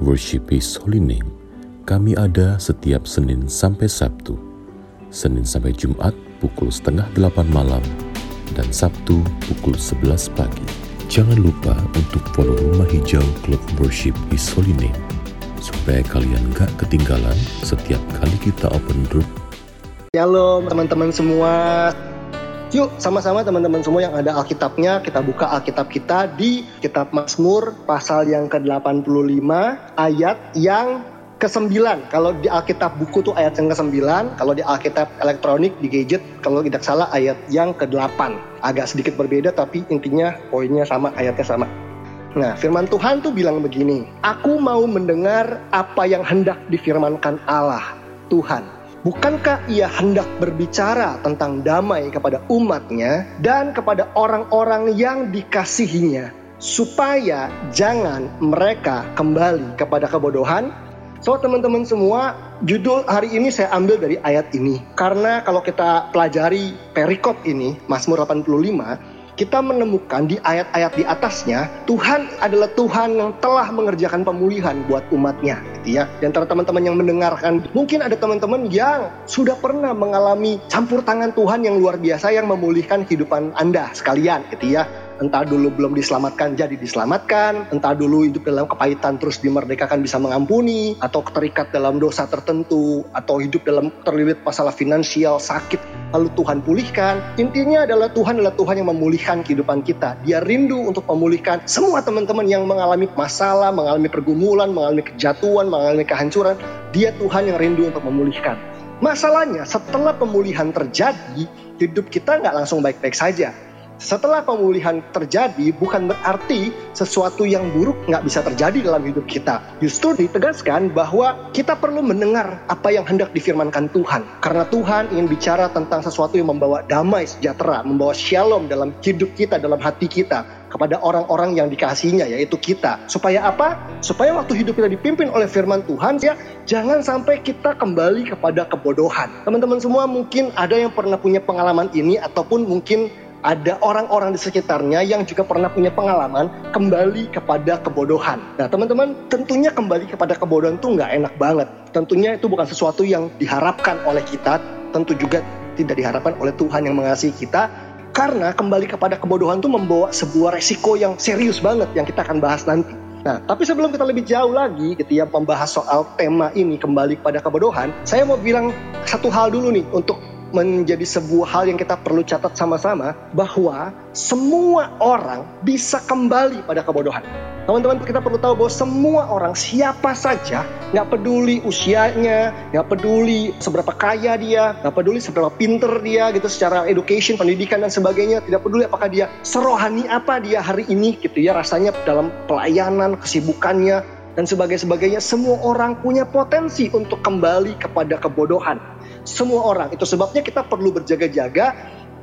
Worship His Holy Name, kami ada setiap Senin sampai Sabtu. Senin sampai Jumat pukul setengah delapan malam dan Sabtu pukul 11 pagi. Jangan lupa untuk follow Rumah Hijau Club Worship His Holy Name supaya kalian gak ketinggalan setiap kali kita open group. Halo teman-teman semua. Yuk sama-sama teman-teman semua yang ada Alkitabnya kita buka Alkitab kita di Kitab Mazmur pasal yang ke-85 ayat yang ke-9. Kalau di Alkitab buku tuh ayat yang ke-9, kalau di Alkitab elektronik di gadget kalau tidak salah ayat yang ke-8. Agak sedikit berbeda tapi intinya poinnya sama, ayatnya sama. Nah, firman Tuhan tuh bilang begini, Aku mau mendengar apa yang hendak difirmankan Allah, Tuhan. Bukankah ia hendak berbicara tentang damai kepada umatnya dan kepada orang-orang yang dikasihinya supaya jangan mereka kembali kepada kebodohan? So teman-teman semua, judul hari ini saya ambil dari ayat ini. Karena kalau kita pelajari perikop ini, Mazmur 85, kita menemukan di ayat-ayat di atasnya Tuhan adalah Tuhan yang telah mengerjakan pemulihan buat umatnya gitu ya. Dan antara teman-teman yang mendengarkan mungkin ada teman-teman yang sudah pernah mengalami campur tangan Tuhan yang luar biasa yang memulihkan kehidupan Anda sekalian gitu ya entah dulu belum diselamatkan jadi diselamatkan, entah dulu hidup dalam kepahitan terus dimerdekakan bisa mengampuni, atau terikat dalam dosa tertentu, atau hidup dalam terlilit masalah finansial, sakit, lalu Tuhan pulihkan. Intinya adalah Tuhan adalah Tuhan yang memulihkan kehidupan kita. Dia rindu untuk memulihkan semua teman-teman yang mengalami masalah, mengalami pergumulan, mengalami kejatuhan, mengalami kehancuran. Dia Tuhan yang rindu untuk memulihkan. Masalahnya setelah pemulihan terjadi, hidup kita nggak langsung baik-baik saja setelah pemulihan terjadi bukan berarti sesuatu yang buruk nggak bisa terjadi dalam hidup kita. Justru ditegaskan bahwa kita perlu mendengar apa yang hendak difirmankan Tuhan. Karena Tuhan ingin bicara tentang sesuatu yang membawa damai sejahtera, membawa shalom dalam hidup kita, dalam hati kita kepada orang-orang yang dikasihnya yaitu kita. Supaya apa? Supaya waktu hidup kita dipimpin oleh firman Tuhan ya jangan sampai kita kembali kepada kebodohan. Teman-teman semua mungkin ada yang pernah punya pengalaman ini ataupun mungkin ada orang-orang di sekitarnya yang juga pernah punya pengalaman kembali kepada kebodohan. Nah teman-teman tentunya kembali kepada kebodohan itu nggak enak banget. Tentunya itu bukan sesuatu yang diharapkan oleh kita, tentu juga tidak diharapkan oleh Tuhan yang mengasihi kita. Karena kembali kepada kebodohan itu membawa sebuah resiko yang serius banget yang kita akan bahas nanti. Nah, tapi sebelum kita lebih jauh lagi gitu ya membahas soal tema ini kembali kepada kebodohan, saya mau bilang satu hal dulu nih untuk menjadi sebuah hal yang kita perlu catat sama-sama bahwa semua orang bisa kembali pada kebodohan. Teman-teman kita perlu tahu bahwa semua orang siapa saja nggak peduli usianya, nggak peduli seberapa kaya dia, nggak peduli seberapa pinter dia gitu secara education, pendidikan dan sebagainya, tidak peduli apakah dia serohani apa dia hari ini gitu ya rasanya dalam pelayanan, kesibukannya dan sebagainya. Semua orang punya potensi untuk kembali kepada kebodohan semua orang. Itu sebabnya kita perlu berjaga-jaga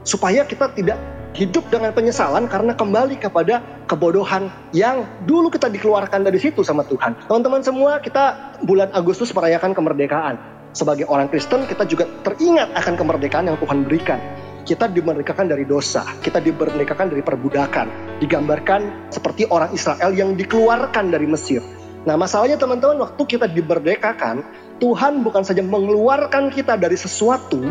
supaya kita tidak hidup dengan penyesalan karena kembali kepada kebodohan yang dulu kita dikeluarkan dari situ sama Tuhan. Teman-teman semua, kita bulan Agustus merayakan kemerdekaan. Sebagai orang Kristen, kita juga teringat akan kemerdekaan yang Tuhan berikan. Kita dimerdekakan dari dosa, kita dimerdekakan dari perbudakan, digambarkan seperti orang Israel yang dikeluarkan dari Mesir. Nah, masalahnya teman-teman, waktu kita dimerdekakan, Tuhan bukan saja mengeluarkan kita dari sesuatu,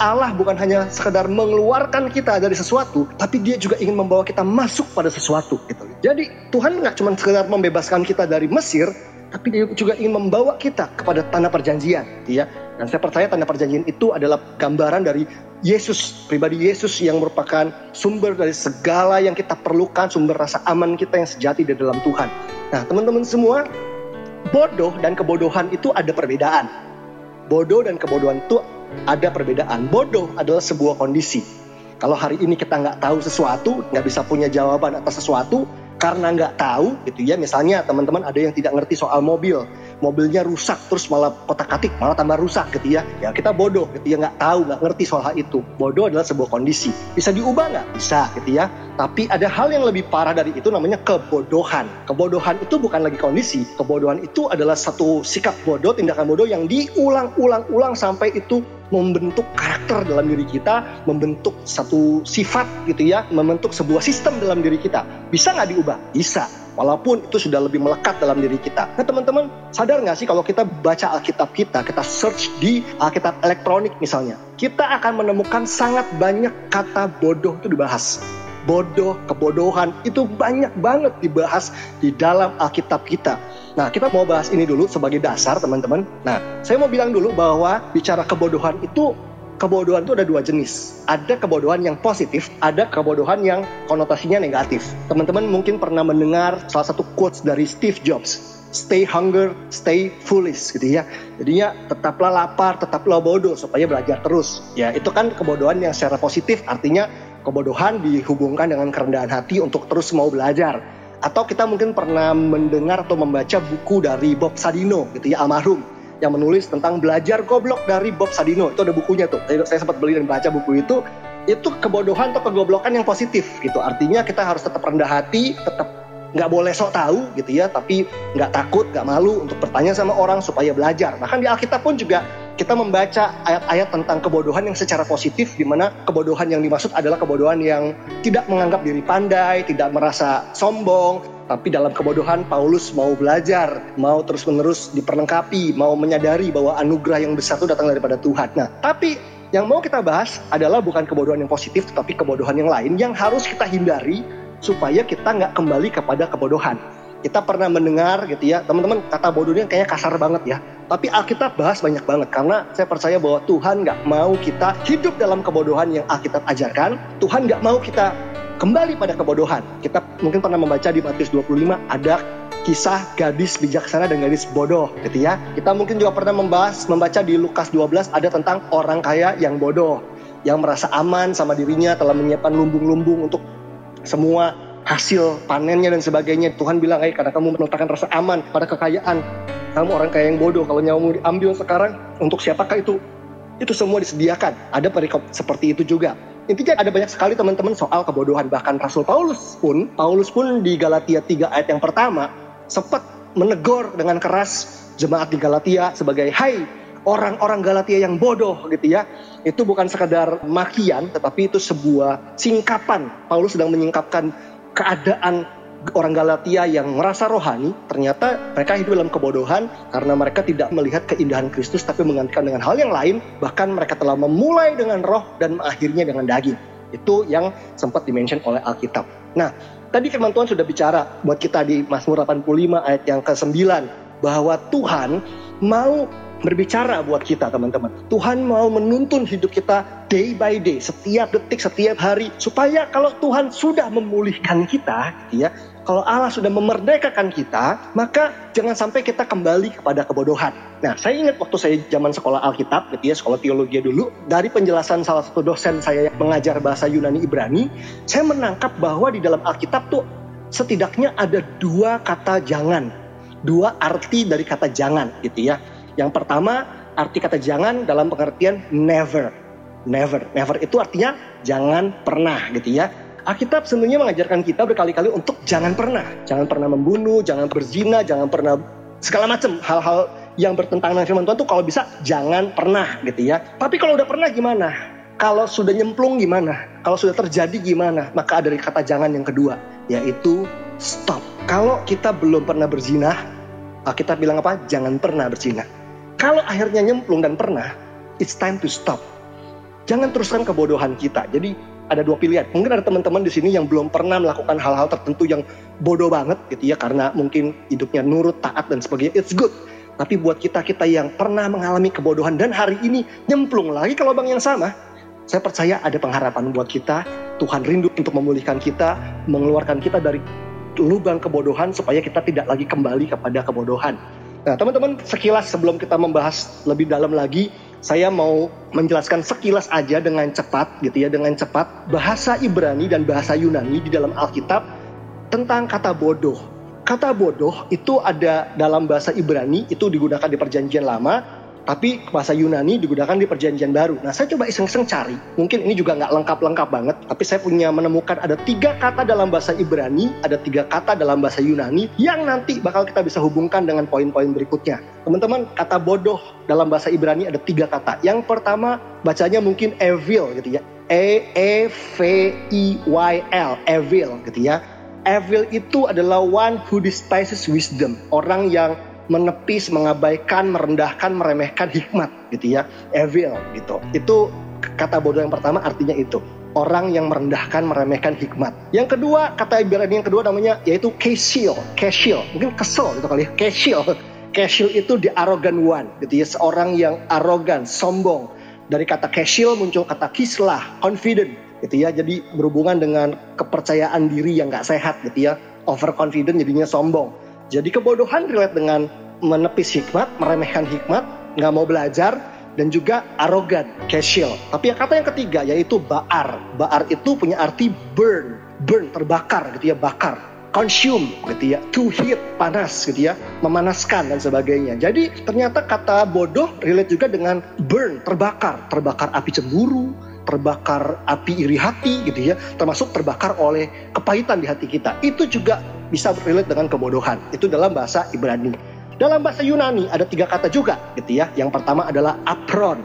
Allah bukan hanya sekedar mengeluarkan kita dari sesuatu, tapi dia juga ingin membawa kita masuk pada sesuatu. Gitu. Jadi Tuhan nggak cuma sekedar membebaskan kita dari Mesir, tapi dia juga ingin membawa kita kepada tanah perjanjian. Gitu ya. Dan saya percaya tanah perjanjian itu adalah gambaran dari Yesus, pribadi Yesus yang merupakan sumber dari segala yang kita perlukan, sumber rasa aman kita yang sejati di dalam Tuhan. Nah teman-teman semua, bodoh dan kebodohan itu ada perbedaan. Bodoh dan kebodohan itu ada perbedaan. Bodoh adalah sebuah kondisi. Kalau hari ini kita nggak tahu sesuatu, nggak bisa punya jawaban atas sesuatu, karena nggak tahu gitu ya misalnya teman-teman ada yang tidak ngerti soal mobil mobilnya rusak terus malah kotak katik malah tambah rusak gitu ya ya kita bodoh gitu ya nggak tahu nggak ngerti soal hal itu. Bodoh adalah sebuah kondisi. Bisa diubah nggak? Bisa gitu ya tapi ada hal yang lebih parah dari itu namanya kebodohan. Kebodohan itu bukan lagi kondisi. Kebodohan itu adalah satu sikap bodoh tindakan bodoh yang diulang-ulang-ulang sampai itu membentuk karakter dalam diri kita, membentuk satu sifat gitu ya, membentuk sebuah sistem dalam diri kita. Bisa nggak diubah? Bisa. walaupun itu sudah lebih melekat dalam diri kita. Nah teman-teman sadar nggak sih kalau kita baca Alkitab kita, kita search di Alkitab elektronik misalnya, kita akan menemukan sangat banyak kata bodoh itu dibahas bodoh, kebodohan itu banyak banget dibahas di dalam Alkitab kita. Nah, kita mau bahas ini dulu sebagai dasar, teman-teman. Nah, saya mau bilang dulu bahwa bicara kebodohan itu kebodohan itu ada dua jenis. Ada kebodohan yang positif, ada kebodohan yang konotasinya negatif. Teman-teman mungkin pernah mendengar salah satu quotes dari Steve Jobs. Stay hunger, stay foolish gitu ya. Jadinya tetaplah lapar, tetaplah bodoh supaya belajar terus. Ya, itu kan kebodohan yang secara positif artinya Kebodohan dihubungkan dengan kerendahan hati untuk terus mau belajar. Atau kita mungkin pernah mendengar atau membaca buku dari Bob Sadino gitu ya almarhum yang menulis tentang belajar goblok dari Bob Sadino. Itu ada bukunya tuh. Saya, saya sempat beli dan baca buku itu. Itu kebodohan atau kegoblokan yang positif gitu. Artinya kita harus tetap rendah hati, tetap nggak boleh sok tahu gitu ya, tapi nggak takut, nggak malu untuk bertanya sama orang supaya belajar. Bahkan di Alkitab pun juga kita membaca ayat-ayat tentang kebodohan yang secara positif di mana kebodohan yang dimaksud adalah kebodohan yang tidak menganggap diri pandai, tidak merasa sombong, tapi dalam kebodohan Paulus mau belajar, mau terus-menerus diperlengkapi, mau menyadari bahwa anugerah yang besar itu datang daripada Tuhan. Nah, tapi yang mau kita bahas adalah bukan kebodohan yang positif, tetapi kebodohan yang lain yang harus kita hindari supaya kita nggak kembali kepada kebodohan. Kita pernah mendengar gitu ya, teman-teman kata bodoh ini kayaknya kasar banget ya. Tapi Alkitab bahas banyak banget karena saya percaya bahwa Tuhan nggak mau kita hidup dalam kebodohan yang Alkitab ajarkan. Tuhan nggak mau kita kembali pada kebodohan. Kita mungkin pernah membaca di Matius 25 ada kisah gadis bijaksana dan gadis bodoh gitu ya. Kita mungkin juga pernah membahas membaca di Lukas 12 ada tentang orang kaya yang bodoh yang merasa aman sama dirinya telah menyiapkan lumbung-lumbung untuk semua hasil panennya dan sebagainya. Tuhan bilang, eh karena kamu meletakkan rasa aman pada kekayaan, kamu orang kaya yang bodoh. Kalau nyawamu diambil sekarang, untuk siapakah itu? Itu semua disediakan. Ada perikop seperti itu juga. Intinya ada banyak sekali teman-teman soal kebodohan. Bahkan Rasul Paulus pun, Paulus pun di Galatia 3 ayat yang pertama, sempat menegur dengan keras jemaat di Galatia sebagai, Hai orang-orang Galatia yang bodoh gitu ya. Itu bukan sekadar makian, tetapi itu sebuah singkapan. Paulus sedang menyingkapkan keadaan orang Galatia yang merasa rohani, ternyata mereka hidup dalam kebodohan karena mereka tidak melihat keindahan Kristus tapi menggantikan dengan hal yang lain, bahkan mereka telah memulai dengan roh dan mengakhirinya dengan daging. Itu yang sempat dimention oleh Alkitab. Nah, tadi firman Tuhan sudah bicara buat kita di Mazmur 85 ayat yang ke-9 bahwa Tuhan mau berbicara buat kita teman-teman. Tuhan mau menuntun hidup kita day by day, setiap detik, setiap hari. Supaya kalau Tuhan sudah memulihkan kita, ya, kalau Allah sudah memerdekakan kita, maka jangan sampai kita kembali kepada kebodohan. Nah, saya ingat waktu saya zaman sekolah Alkitab, gitu ya, sekolah teologi dulu, dari penjelasan salah satu dosen saya yang mengajar bahasa Yunani Ibrani, saya menangkap bahwa di dalam Alkitab tuh setidaknya ada dua kata jangan, dua arti dari kata jangan, gitu ya yang pertama, arti kata jangan dalam pengertian never. Never. Never itu artinya jangan pernah gitu ya. Alkitab sebenarnya mengajarkan kita berkali-kali untuk jangan pernah. Jangan pernah membunuh, jangan berzina, jangan pernah segala macam hal-hal yang bertentangan dengan firman Tuhan tuh kalau bisa jangan pernah gitu ya. Tapi kalau udah pernah gimana? Kalau sudah nyemplung gimana? Kalau sudah terjadi gimana? Maka ada kata jangan yang kedua, yaitu stop. Kalau kita belum pernah berzina, Alkitab bilang apa? Jangan pernah berzina. Kalau akhirnya nyemplung dan pernah, it's time to stop. Jangan teruskan kebodohan kita. Jadi ada dua pilihan. Mungkin ada teman-teman di sini yang belum pernah melakukan hal-hal tertentu yang bodoh banget gitu ya karena mungkin hidupnya nurut, taat dan sebagainya. It's good. Tapi buat kita-kita yang pernah mengalami kebodohan dan hari ini nyemplung lagi ke lubang yang sama, saya percaya ada pengharapan buat kita. Tuhan rindu untuk memulihkan kita, mengeluarkan kita dari lubang kebodohan supaya kita tidak lagi kembali kepada kebodohan. Nah, teman-teman, sekilas sebelum kita membahas lebih dalam lagi, saya mau menjelaskan sekilas aja dengan cepat gitu ya, dengan cepat bahasa Ibrani dan bahasa Yunani di dalam Alkitab tentang kata bodoh. Kata bodoh itu ada dalam bahasa Ibrani itu digunakan di Perjanjian Lama tapi bahasa Yunani digunakan di perjanjian baru. Nah saya coba iseng-iseng cari, mungkin ini juga nggak lengkap-lengkap banget, tapi saya punya menemukan ada tiga kata dalam bahasa Ibrani, ada tiga kata dalam bahasa Yunani yang nanti bakal kita bisa hubungkan dengan poin-poin berikutnya. Teman-teman, kata bodoh dalam bahasa Ibrani ada tiga kata. Yang pertama bacanya mungkin evil gitu ya, E E V I Y L, evil gitu ya. Evil itu adalah one who despises wisdom. Orang yang menepis, mengabaikan, merendahkan, meremehkan hikmat gitu ya. Evil gitu. Itu kata bodoh yang pertama artinya itu. Orang yang merendahkan, meremehkan hikmat. Yang kedua, kata Ibrani yang kedua namanya yaitu kesil, kesil. Mungkin kesel gitu kali ya, kesil. Kesil itu the arrogant one gitu ya. Seorang yang arogan, sombong. Dari kata kesil muncul kata kislah, confident gitu ya. Jadi berhubungan dengan kepercayaan diri yang nggak sehat gitu ya. Overconfident jadinya sombong. Jadi kebodohan relate dengan menepis hikmat, meremehkan hikmat, nggak mau belajar, dan juga arogan, casual. Tapi yang kata yang ketiga yaitu baar. Baar itu punya arti burn, burn terbakar gitu ya, bakar consume gitu ya, to heat panas gitu ya, memanaskan dan sebagainya. Jadi ternyata kata bodoh relate juga dengan burn, terbakar, terbakar api cemburu, terbakar api iri hati gitu ya, termasuk terbakar oleh kepahitan di hati kita. Itu juga bisa relate dengan kebodohan. Itu dalam bahasa Ibrani. Dalam bahasa Yunani ada tiga kata juga gitu ya. Yang pertama adalah apron.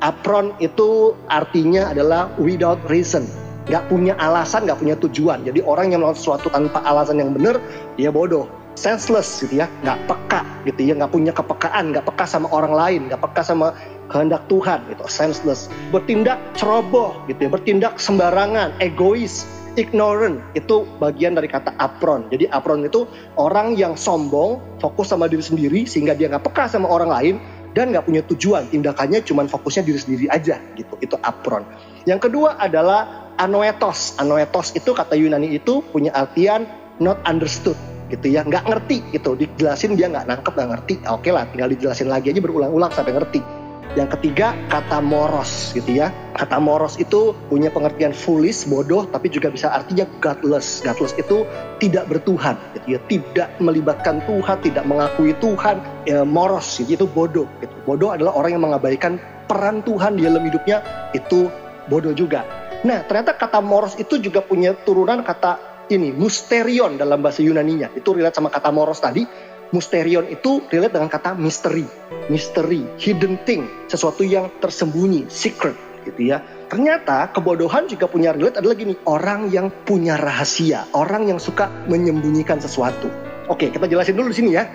Apron itu artinya adalah without reason. Gak punya alasan, gak punya tujuan. Jadi orang yang melakukan sesuatu tanpa alasan yang benar, dia bodoh senseless gitu ya, nggak peka gitu ya, nggak punya kepekaan, nggak peka sama orang lain, nggak peka sama kehendak Tuhan gitu, senseless, bertindak ceroboh gitu ya, bertindak sembarangan, egois, ignorant itu bagian dari kata apron. Jadi apron itu orang yang sombong, fokus sama diri sendiri sehingga dia nggak peka sama orang lain dan nggak punya tujuan. Tindakannya cuma fokusnya diri sendiri aja gitu. Itu apron. Yang kedua adalah anoetos. Anoetos itu kata Yunani itu punya artian not understood gitu ya nggak ngerti gitu dijelasin dia nggak nangkep nggak ngerti oke lah tinggal dijelasin lagi aja berulang-ulang sampai ngerti yang ketiga kata moros gitu ya. Kata moros itu punya pengertian foolish bodoh tapi juga bisa artinya godless. Godless itu tidak bertuhan gitu ya. Tidak melibatkan Tuhan tidak mengakui Tuhan. Ya, moros gitu itu bodoh gitu. Bodoh adalah orang yang mengabaikan peran Tuhan di dalam hidupnya itu bodoh juga. Nah ternyata kata moros itu juga punya turunan kata ini musterion dalam bahasa Yunaninya. Itu relate sama kata moros tadi. Musterion itu relate dengan kata misteri, misteri, hidden thing, sesuatu yang tersembunyi, secret gitu ya. Ternyata kebodohan juga punya relate adalah gini, orang yang punya rahasia, orang yang suka menyembunyikan sesuatu. Oke, kita jelasin dulu di sini ya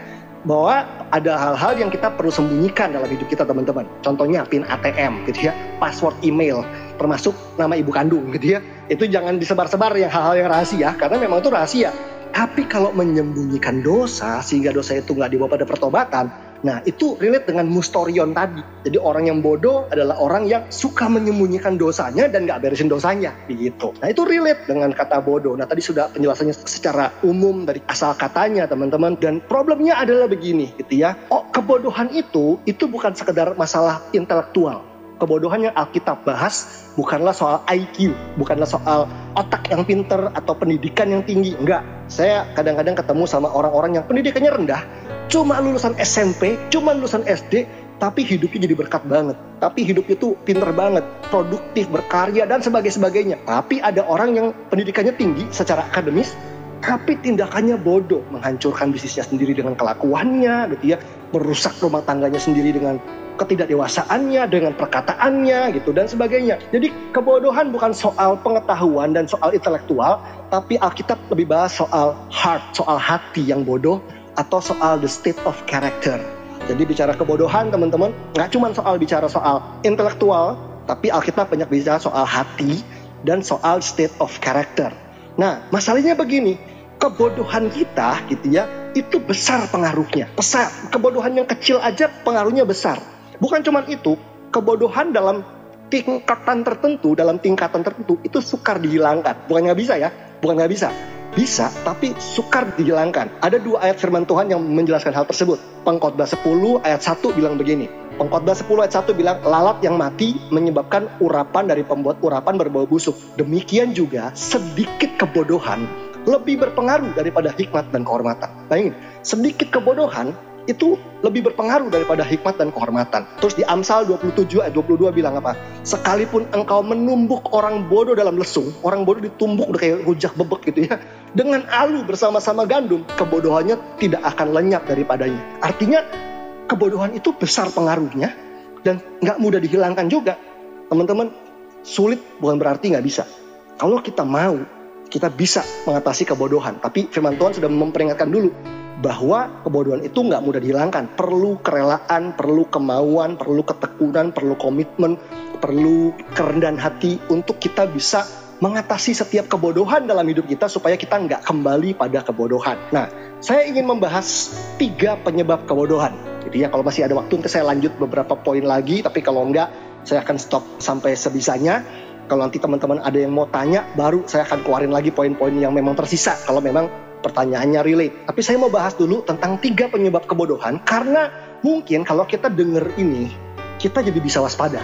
bahwa ada hal-hal yang kita perlu sembunyikan dalam hidup kita teman-teman. Contohnya PIN ATM gitu ya, password email, termasuk nama ibu kandung gitu ya. Itu jangan disebar-sebar yang hal-hal yang rahasia karena memang itu rahasia. Tapi kalau menyembunyikan dosa sehingga dosa itu nggak dibawa pada pertobatan, nah itu relate dengan mustorion tadi. Jadi orang yang bodoh adalah orang yang suka menyembunyikan dosanya dan nggak beresin dosanya, begitu. Nah itu relate dengan kata bodoh. Nah tadi sudah penjelasannya secara umum dari asal katanya teman-teman. Dan problemnya adalah begini, gitu ya. Oh kebodohan itu itu bukan sekedar masalah intelektual kebodohan yang Alkitab bahas bukanlah soal IQ, bukanlah soal otak yang pinter atau pendidikan yang tinggi. Enggak. Saya kadang-kadang ketemu sama orang-orang yang pendidikannya rendah, cuma lulusan SMP, cuma lulusan SD, tapi hidupnya jadi berkat banget. Tapi hidupnya tuh pinter banget, produktif, berkarya, dan sebagainya. Tapi ada orang yang pendidikannya tinggi secara akademis, tapi tindakannya bodoh, menghancurkan bisnisnya sendiri dengan kelakuannya, gitu ya, merusak rumah tangganya sendiri dengan ketidakdewasaannya, dengan perkataannya gitu dan sebagainya. Jadi kebodohan bukan soal pengetahuan dan soal intelektual, tapi Alkitab lebih bahas soal heart, soal hati yang bodoh atau soal the state of character. Jadi bicara kebodohan teman-teman nggak cuma soal bicara soal intelektual, tapi Alkitab banyak bicara soal hati dan soal state of character. Nah, masalahnya begini, kebodohan kita gitu ya, itu besar pengaruhnya. Besar. Kebodohan yang kecil aja pengaruhnya besar. Bukan cuma itu, kebodohan dalam tingkatan tertentu, dalam tingkatan tertentu itu sukar dihilangkan. Bukan nggak bisa ya, bukan nggak bisa. Bisa, tapi sukar dihilangkan. Ada dua ayat firman Tuhan yang menjelaskan hal tersebut. Pengkhotbah 10 ayat 1 bilang begini. Pengkhotbah 10 ayat 1 bilang, lalat yang mati menyebabkan urapan dari pembuat urapan berbau busuk. Demikian juga sedikit kebodohan lebih berpengaruh daripada hikmat dan kehormatan. Bayangin, sedikit kebodohan itu lebih berpengaruh daripada hikmat dan kehormatan. Terus di Amsal 27 ayat 22 bilang apa? Sekalipun engkau menumbuk orang bodoh dalam lesung, orang bodoh ditumbuk udah kayak rujak bebek gitu ya. Dengan alu bersama-sama gandum, kebodohannya tidak akan lenyap daripadanya. Artinya kebodohan itu besar pengaruhnya dan nggak mudah dihilangkan juga. Teman-teman, sulit bukan berarti nggak bisa. Kalau kita mau, kita bisa mengatasi kebodohan. Tapi firman Tuhan sudah memperingatkan dulu bahwa kebodohan itu nggak mudah dihilangkan. Perlu kerelaan, perlu kemauan, perlu ketekunan, perlu komitmen, perlu kerendahan hati untuk kita bisa mengatasi setiap kebodohan dalam hidup kita supaya kita nggak kembali pada kebodohan. Nah, saya ingin membahas tiga penyebab kebodohan. Jadi ya kalau masih ada waktu nanti saya lanjut beberapa poin lagi, tapi kalau enggak saya akan stop sampai sebisanya. Kalau nanti teman-teman ada yang mau tanya, baru saya akan keluarin lagi poin-poin yang memang tersisa. Kalau memang pertanyaannya relate. Tapi saya mau bahas dulu tentang tiga penyebab kebodohan karena mungkin kalau kita denger ini, kita jadi bisa waspada.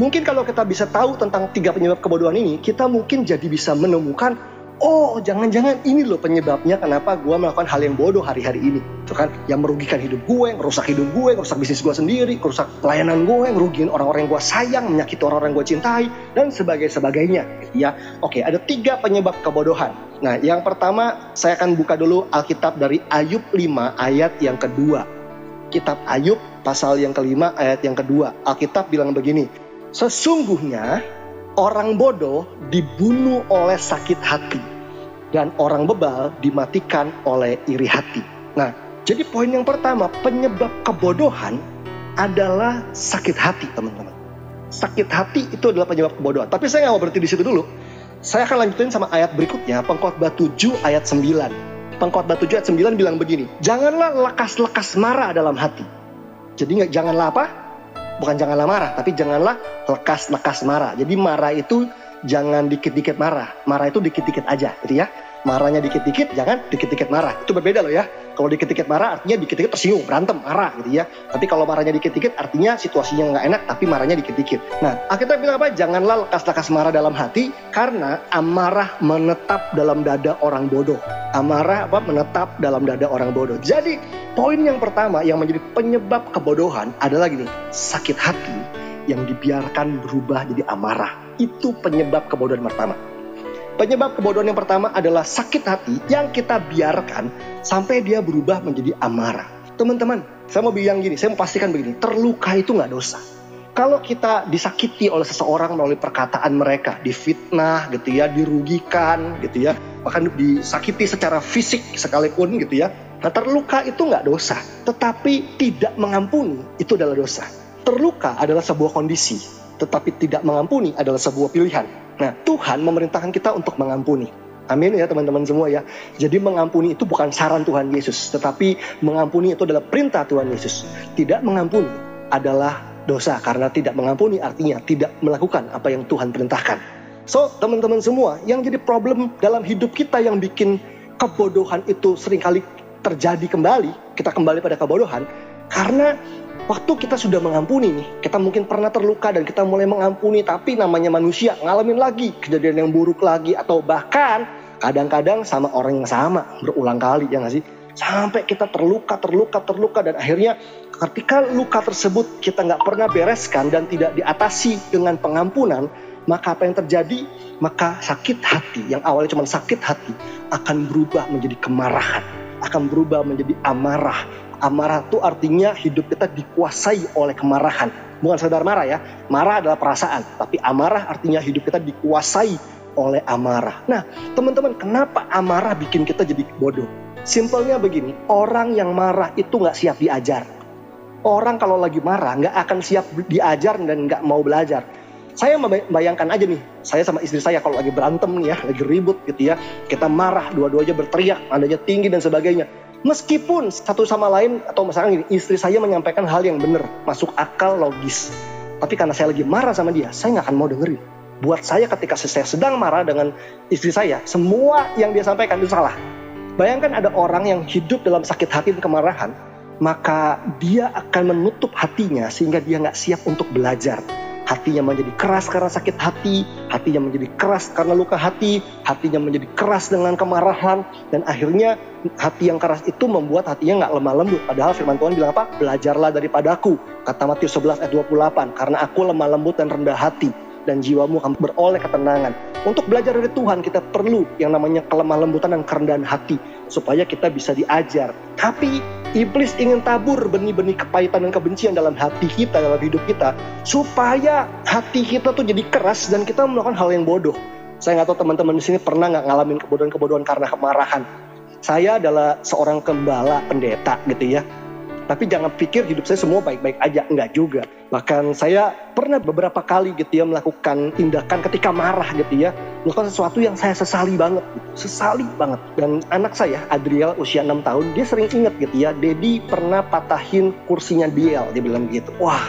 Mungkin kalau kita bisa tahu tentang tiga penyebab kebodohan ini, kita mungkin jadi bisa menemukan oh jangan-jangan ini loh penyebabnya kenapa gue melakukan hal yang bodoh hari-hari ini. Itu kan yang merugikan hidup gue, merusak hidup gue, merusak bisnis gue sendiri, merusak pelayanan gue, ngerugiin orang-orang yang gue sayang, menyakiti orang-orang yang gue cintai, dan sebagainya. Ya, oke ada tiga penyebab kebodohan. Nah yang pertama saya akan buka dulu Alkitab dari Ayub 5 ayat yang kedua. Kitab Ayub pasal yang kelima ayat yang kedua. Alkitab bilang begini, sesungguhnya orang bodoh dibunuh oleh sakit hati dan orang bebal dimatikan oleh iri hati. Nah, jadi poin yang pertama, penyebab kebodohan adalah sakit hati, teman-teman. Sakit hati itu adalah penyebab kebodohan. Tapi saya nggak mau berhenti di situ dulu. Saya akan lanjutin sama ayat berikutnya, Pengkhotbah 7 ayat 9. Pengkhotbah 7 ayat 9 bilang begini, Janganlah lekas-lekas marah dalam hati. Jadi janganlah apa? Bukan janganlah marah, tapi janganlah lekas-lekas marah. Jadi marah itu jangan dikit-dikit marah. Marah itu dikit-dikit aja, gitu ya. Marahnya dikit-dikit, jangan dikit-dikit marah. Itu berbeda loh ya. Kalau dikit-dikit marah artinya dikit-dikit tersinggung, berantem, marah gitu ya. Tapi kalau marahnya dikit-dikit artinya situasinya nggak enak tapi marahnya dikit-dikit. Nah, Alkitab bilang apa? Janganlah lekas-lekas marah dalam hati karena amarah menetap dalam dada orang bodoh. Amarah apa? Menetap dalam dada orang bodoh. Jadi, poin yang pertama yang menjadi penyebab kebodohan adalah gini, sakit hati yang dibiarkan berubah jadi amarah. Itu penyebab kebodohan pertama. Penyebab kebodohan yang pertama adalah sakit hati yang kita biarkan sampai dia berubah menjadi amarah. Teman-teman, saya mau bilang gini, saya mau pastikan begini, terluka itu nggak dosa. Kalau kita disakiti oleh seseorang melalui perkataan mereka, difitnah gitu ya, dirugikan gitu ya, bahkan disakiti secara fisik sekalipun gitu ya, nah terluka itu nggak dosa. Tetapi tidak mengampuni itu adalah dosa. Terluka adalah sebuah kondisi, tetapi tidak mengampuni adalah sebuah pilihan. Nah, Tuhan memerintahkan kita untuk mengampuni. Amin ya teman-teman semua ya. Jadi mengampuni itu bukan saran Tuhan Yesus, tetapi mengampuni itu adalah perintah Tuhan Yesus. Tidak mengampuni adalah dosa karena tidak mengampuni artinya tidak melakukan apa yang Tuhan perintahkan. So, teman-teman semua, yang jadi problem dalam hidup kita yang bikin kebodohan itu sering kali terjadi kembali, kita kembali pada kebodohan karena waktu kita sudah mengampuni nih, kita mungkin pernah terluka dan kita mulai mengampuni, tapi namanya manusia ngalamin lagi kejadian yang buruk lagi atau bahkan kadang-kadang sama orang yang sama berulang kali ya nggak sih? Sampai kita terluka, terluka, terluka dan akhirnya ketika luka tersebut kita nggak pernah bereskan dan tidak diatasi dengan pengampunan, maka apa yang terjadi? Maka sakit hati yang awalnya cuma sakit hati akan berubah menjadi kemarahan, akan berubah menjadi amarah, Amarah itu artinya hidup kita dikuasai oleh kemarahan. Bukan sekedar marah ya. Marah adalah perasaan. Tapi amarah artinya hidup kita dikuasai oleh amarah. Nah teman-teman kenapa amarah bikin kita jadi bodoh? Simpelnya begini, orang yang marah itu nggak siap diajar. Orang kalau lagi marah nggak akan siap diajar dan nggak mau belajar. Saya membayangkan aja nih, saya sama istri saya kalau lagi berantem nih ya, lagi ribut gitu ya, kita marah, dua-duanya berteriak, nadanya tinggi dan sebagainya Meskipun satu sama lain atau misalnya gini, istri saya menyampaikan hal yang benar, masuk akal, logis. Tapi karena saya lagi marah sama dia, saya nggak akan mau dengerin. Buat saya ketika saya sedang marah dengan istri saya, semua yang dia sampaikan itu salah. Bayangkan ada orang yang hidup dalam sakit hati dan kemarahan, maka dia akan menutup hatinya sehingga dia nggak siap untuk belajar hatinya menjadi keras karena sakit hati, hatinya menjadi keras karena luka hati, hatinya menjadi keras dengan kemarahan, dan akhirnya hati yang keras itu membuat hatinya nggak lemah lembut. Padahal firman Tuhan bilang apa? Belajarlah daripadaku, kata Matius 11 ayat 28, karena aku lemah lembut dan rendah hati dan jiwamu akan beroleh ketenangan. Untuk belajar dari Tuhan kita perlu yang namanya kelemah lembutan dan kerendahan hati supaya kita bisa diajar. Tapi iblis ingin tabur benih-benih kepahitan dan kebencian dalam hati kita, dalam hidup kita supaya hati kita tuh jadi keras dan kita melakukan hal yang bodoh. Saya nggak tahu teman-teman di sini pernah nggak ngalamin kebodohan-kebodohan karena kemarahan. Saya adalah seorang gembala pendeta gitu ya. Tapi jangan pikir hidup saya semua baik-baik aja, enggak juga. Bahkan saya pernah beberapa kali gitu ya melakukan tindakan ketika marah gitu ya. Melakukan sesuatu yang saya sesali banget gitu. Sesali banget. Dan anak saya, Adriel usia 6 tahun, dia sering ingat gitu ya. Dedi pernah patahin kursinya Diel, dia bilang gitu. Wah,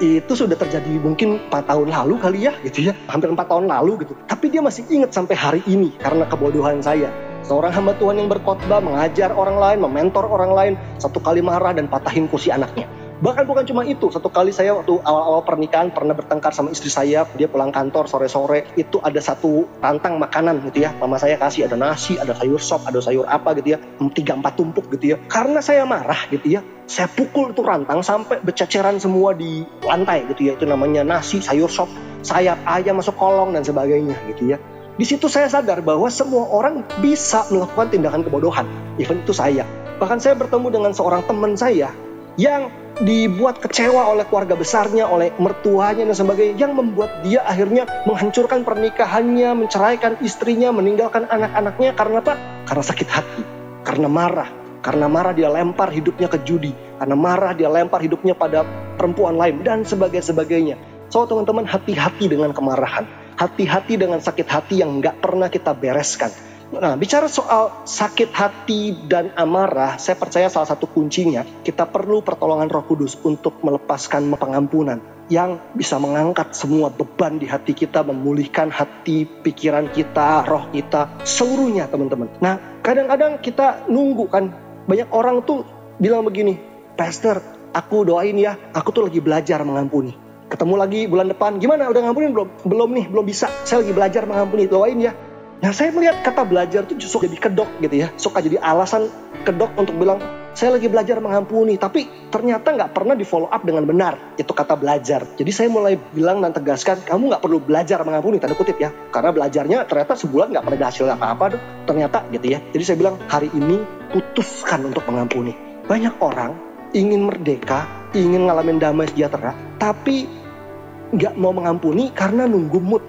itu sudah terjadi mungkin 4 tahun lalu kali ya gitu ya hampir 4 tahun lalu gitu tapi dia masih ingat sampai hari ini karena kebodohan saya Seorang hamba Tuhan yang berkhotbah, mengajar orang lain, mementor orang lain, satu kali marah dan patahin kursi anaknya. Bahkan bukan cuma itu, satu kali saya waktu awal-awal pernikahan pernah bertengkar sama istri saya, dia pulang kantor sore-sore, itu ada satu rantang makanan gitu ya, mama saya kasih ada nasi, ada sayur sop, ada sayur apa gitu ya, tiga empat tumpuk gitu ya. Karena saya marah gitu ya, saya pukul itu rantang sampai bececeran semua di lantai gitu ya, itu namanya nasi, sayur sop, sayap ayam masuk kolong dan sebagainya gitu ya. Di situ saya sadar bahwa semua orang bisa melakukan tindakan kebodohan. Even itu saya. Bahkan saya bertemu dengan seorang teman saya yang dibuat kecewa oleh keluarga besarnya, oleh mertuanya dan sebagainya, yang membuat dia akhirnya menghancurkan pernikahannya, menceraikan istrinya, meninggalkan anak-anaknya karena apa? Karena sakit hati, karena marah, karena marah dia lempar hidupnya ke judi, karena marah dia lempar hidupnya pada perempuan lain dan sebagainya. So teman-teman hati-hati dengan kemarahan hati-hati dengan sakit hati yang nggak pernah kita bereskan. Nah, bicara soal sakit hati dan amarah, saya percaya salah satu kuncinya kita perlu pertolongan Roh Kudus untuk melepaskan pengampunan yang bisa mengangkat semua beban di hati kita, memulihkan hati, pikiran kita, roh kita, seluruhnya teman-teman. Nah, kadang-kadang kita nunggu kan, banyak orang tuh bilang begini, Pastor, aku doain ya, aku tuh lagi belajar mengampuni ketemu lagi bulan depan. Gimana? Udah ngampunin belum? Belum nih belum bisa. Saya lagi belajar mengampuni doain ya. Nah saya melihat kata belajar itu justru jadi kedok gitu ya. Suka jadi alasan kedok untuk bilang saya lagi belajar mengampuni. Tapi ternyata nggak pernah di follow up dengan benar. Itu kata belajar. Jadi saya mulai bilang dan tegaskan kamu nggak perlu belajar mengampuni tanda kutip ya. Karena belajarnya ternyata sebulan nggak pernah hasil apa-apa ternyata gitu ya. Jadi saya bilang hari ini putuskan untuk mengampuni. Banyak orang ingin merdeka ingin ngalamin damai sejahtera tapi nggak mau mengampuni karena nunggu mood.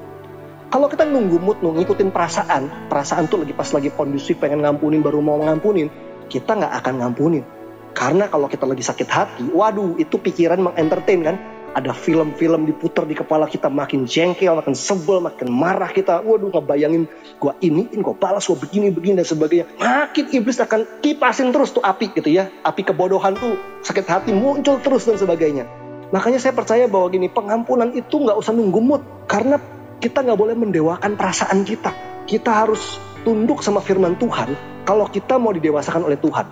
Kalau kita nunggu mood, nunggu ngikutin perasaan, perasaan tuh lagi pas lagi kondusif pengen ngampunin baru mau ngampunin, kita nggak akan ngampunin. Karena kalau kita lagi sakit hati, waduh itu pikiran mengentertain kan. Ada film-film diputar di kepala kita makin jengkel, makin sebel, makin marah kita. Waduh ngebayangin gua ini, ini gua balas, gua begini, begini dan sebagainya. Makin iblis akan kipasin terus tuh api gitu ya. Api kebodohan tuh sakit hati muncul terus dan sebagainya. Makanya saya percaya bahwa gini, pengampunan itu nggak usah nunggu mood. Karena kita nggak boleh mendewakan perasaan kita. Kita harus tunduk sama firman Tuhan kalau kita mau didewasakan oleh Tuhan.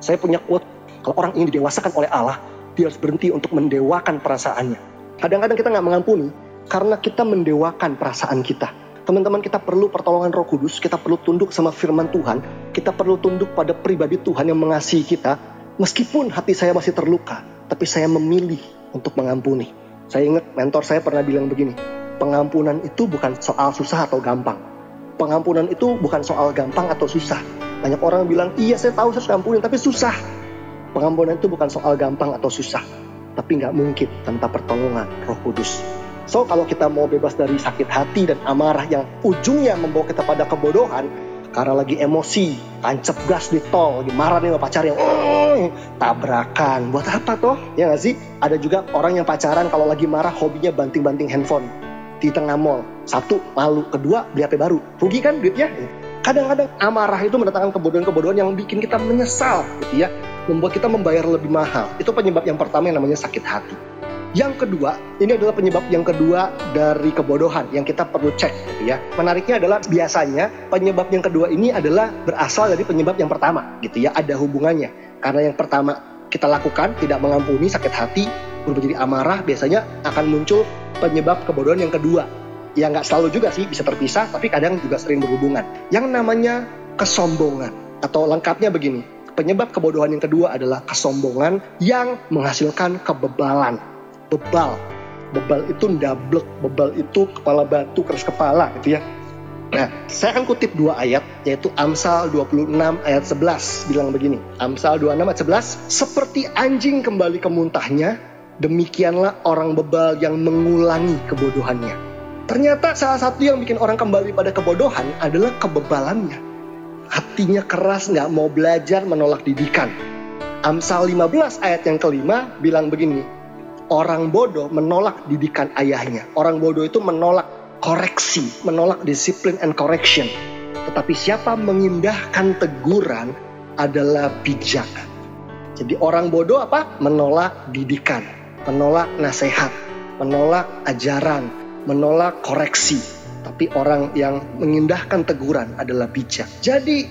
Saya punya quote, kalau orang ingin didewasakan oleh Allah, dia harus berhenti untuk mendewakan perasaannya. Kadang-kadang kita nggak mengampuni karena kita mendewakan perasaan kita. Teman-teman kita perlu pertolongan roh kudus, kita perlu tunduk sama firman Tuhan, kita perlu tunduk pada pribadi Tuhan yang mengasihi kita. Meskipun hati saya masih terluka, tapi saya memilih untuk mengampuni. Saya ingat mentor saya pernah bilang begini, pengampunan itu bukan soal susah atau gampang. Pengampunan itu bukan soal gampang atau susah. Banyak orang bilang, iya saya tahu saya harus ampunin, tapi susah. Pengampunan itu bukan soal gampang atau susah. Tapi nggak mungkin tanpa pertolongan roh kudus. So kalau kita mau bebas dari sakit hati dan amarah yang ujungnya membawa kita pada kebodohan, karena lagi emosi, tancap gas di tol, lagi marah nih sama pacar yang oh, tabrakan. Buat apa toh? Ya gak sih? Ada juga orang yang pacaran kalau lagi marah hobinya banting-banting handphone di tengah mall. Satu, malu. Kedua, beli HP baru. Rugi kan duitnya? Kadang-kadang amarah itu mendatangkan kebodohan-kebodohan yang bikin kita menyesal gitu ya. Membuat kita membayar lebih mahal. Itu penyebab yang pertama yang namanya sakit hati. Yang kedua, ini adalah penyebab yang kedua dari kebodohan yang kita perlu cek gitu ya. Menariknya adalah biasanya penyebab yang kedua ini adalah berasal dari penyebab yang pertama gitu ya, ada hubungannya. Karena yang pertama kita lakukan tidak mengampuni sakit hati, berubah jadi amarah, biasanya akan muncul penyebab kebodohan yang kedua. Ya nggak selalu juga sih bisa terpisah, tapi kadang juga sering berhubungan. Yang namanya kesombongan atau lengkapnya begini. Penyebab kebodohan yang kedua adalah kesombongan yang menghasilkan kebebalan bebal. Bebal itu ndablek, bebal itu kepala batu keras kepala gitu ya. Nah, saya akan kutip dua ayat, yaitu Amsal 26 ayat 11, bilang begini. Amsal 26 ayat 11, seperti anjing kembali ke muntahnya, demikianlah orang bebal yang mengulangi kebodohannya. Ternyata salah satu yang bikin orang kembali pada kebodohan adalah kebebalannya. Hatinya keras, nggak mau belajar, menolak didikan. Amsal 15 ayat yang kelima bilang begini, Orang bodoh menolak didikan ayahnya. Orang bodoh itu menolak koreksi, menolak disiplin and correction. Tetapi siapa mengindahkan teguran adalah bijak. Jadi orang bodoh apa? Menolak didikan, menolak nasihat, menolak ajaran, menolak koreksi. Tapi orang yang mengindahkan teguran adalah bijak. Jadi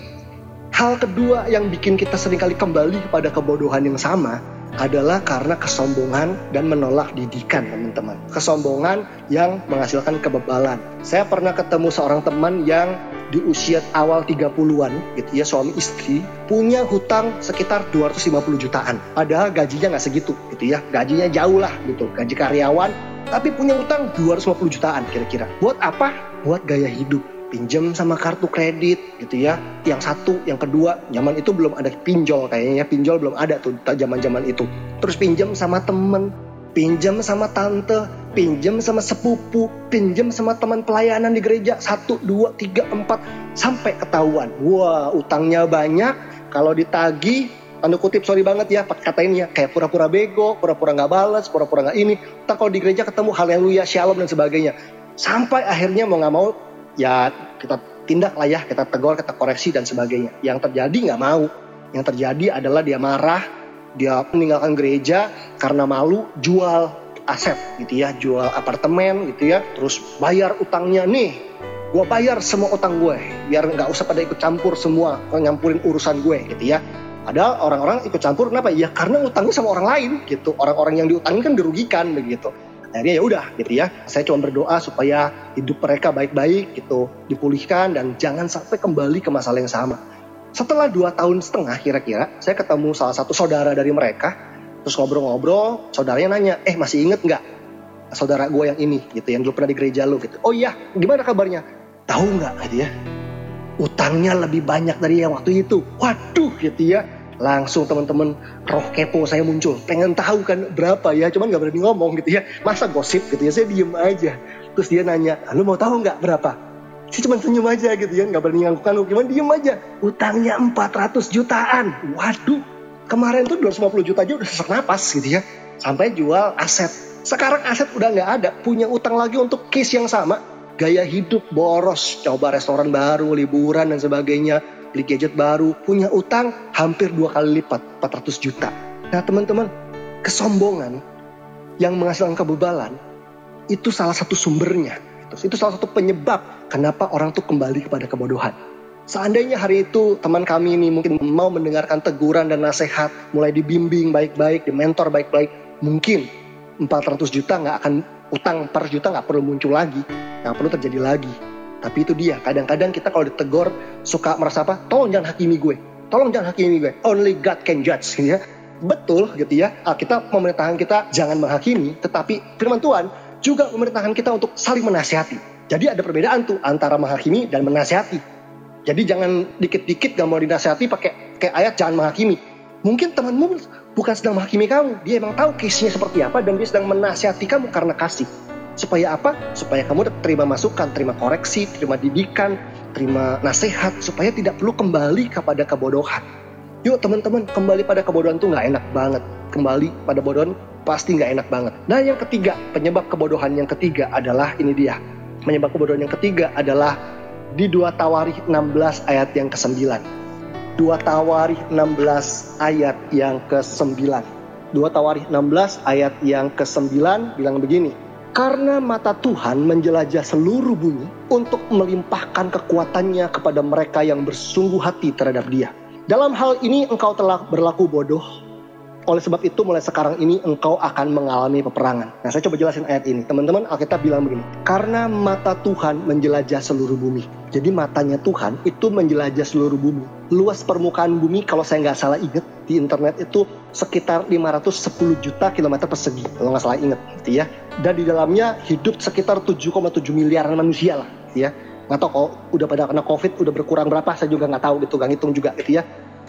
hal kedua yang bikin kita sering kali kembali kepada kebodohan yang sama adalah karena kesombongan dan menolak didikan teman-teman. Kesombongan yang menghasilkan kebebalan. Saya pernah ketemu seorang teman yang di usia awal 30-an gitu ya suami istri punya hutang sekitar 250 jutaan. Padahal gajinya nggak segitu gitu ya. Gajinya jauh lah gitu. Gaji karyawan tapi punya hutang 250 jutaan kira-kira. Buat apa? Buat gaya hidup pinjam sama kartu kredit gitu ya. Yang satu, yang kedua, zaman itu belum ada pinjol kayaknya, pinjol belum ada tuh zaman-zaman itu. Terus pinjam sama temen, pinjam sama tante, pinjam sama sepupu, pinjam sama teman pelayanan di gereja, satu, dua, tiga, empat, sampai ketahuan. Wah, utangnya banyak, kalau ditagi, tanda kutip sorry banget ya kata ini ya kayak pura-pura bego, pura-pura nggak balas, pura-pura nggak ini. Tak kalau di gereja ketemu hal yang luya, shalom dan sebagainya. Sampai akhirnya mau nggak mau ya kita tindak lah ya, kita tegur, kita koreksi dan sebagainya. Yang terjadi nggak mau. Yang terjadi adalah dia marah, dia meninggalkan gereja karena malu, jual aset gitu ya, jual apartemen gitu ya, terus bayar utangnya nih. Gue bayar semua utang gue, biar nggak usah pada ikut campur semua, nyampurin urusan gue gitu ya. Padahal orang-orang ikut campur kenapa? Ya karena utangnya sama orang lain gitu. Orang-orang yang diutangin kan dirugikan begitu akhirnya ya udah gitu ya. Saya cuma berdoa supaya hidup mereka baik-baik gitu dipulihkan dan jangan sampai kembali ke masalah yang sama. Setelah dua tahun setengah kira-kira saya ketemu salah satu saudara dari mereka terus ngobrol-ngobrol saudaranya nanya eh masih inget nggak saudara gue yang ini gitu yang dulu pernah di gereja lu? Gitu. Oh iya gimana kabarnya? Tahu nggak? gitu ya. Utangnya lebih banyak dari yang waktu itu. Waduh gitu ya langsung teman-teman roh kepo saya muncul. Pengen tahu kan berapa ya cuman nggak berani ngomong gitu ya. Masa gosip gitu ya saya diem aja. Terus dia nanya lu mau tahu nggak berapa? Sih cuma senyum aja gitu ya nggak berani ngangguk gimana diem aja. Utangnya 400 jutaan. Waduh kemarin tuh 250 juta aja udah sesak napas gitu ya. Sampai jual aset. Sekarang aset udah nggak ada punya utang lagi untuk case yang sama. Gaya hidup boros coba restoran baru liburan dan sebagainya beli gadget baru, punya utang hampir dua kali lipat, 400 juta. Nah teman-teman, kesombongan yang menghasilkan kebebalan itu salah satu sumbernya. Itu salah satu penyebab kenapa orang tuh kembali kepada kebodohan. Seandainya hari itu teman kami ini mungkin mau mendengarkan teguran dan nasihat, mulai dibimbing baik-baik, dimentor baik-baik, mungkin 400 juta nggak akan utang per juta nggak perlu muncul lagi, nggak perlu terjadi lagi. Tapi itu dia, kadang-kadang kita kalau ditegur suka merasa apa? Tolong jangan hakimi gue. Tolong jangan hakimi gue. Only God can judge gitu ya. Betul gitu ya. Kita memerintahkan kita jangan menghakimi, tetapi firman Tuhan juga memerintahkan kita untuk saling menasihati. Jadi ada perbedaan tuh antara menghakimi dan menasihati. Jadi jangan dikit-dikit gak mau dinasihati pakai kayak ayat jangan menghakimi. Mungkin temanmu bukan sedang menghakimi kamu, dia emang tahu case-nya seperti apa dan dia sedang menasihati kamu karena kasih. Supaya apa? Supaya kamu terima masukan, terima koreksi, terima didikan, terima nasihat. Supaya tidak perlu kembali kepada kebodohan. Yuk teman-teman, kembali pada kebodohan tuh nggak enak banget. Kembali pada kebodohan pasti nggak enak banget. Nah yang ketiga, penyebab kebodohan yang ketiga adalah ini dia. Penyebab kebodohan yang ketiga adalah di 2 Tawarikh 16 ayat yang ke-9. 2 Tawarikh 16 ayat yang ke-9. 2 Tawarikh 16 ayat yang ke-9 bilang begini. Karena mata Tuhan menjelajah seluruh bumi untuk melimpahkan kekuatannya kepada mereka yang bersungguh hati terhadap dia. Dalam hal ini engkau telah berlaku bodoh. Oleh sebab itu mulai sekarang ini engkau akan mengalami peperangan. Nah saya coba jelasin ayat ini. Teman-teman Alkitab bilang begini. Karena mata Tuhan menjelajah seluruh bumi. Jadi matanya Tuhan itu menjelajah seluruh bumi. Luas permukaan bumi kalau saya nggak salah ingat di internet itu sekitar 510 juta kilometer persegi kalau nggak salah inget gitu ya dan di dalamnya hidup sekitar 7,7 miliaran manusia lah ya nggak tahu kalau udah pada kena covid udah berkurang berapa saya juga nggak tahu gitu nggak ngitung juga gitu ya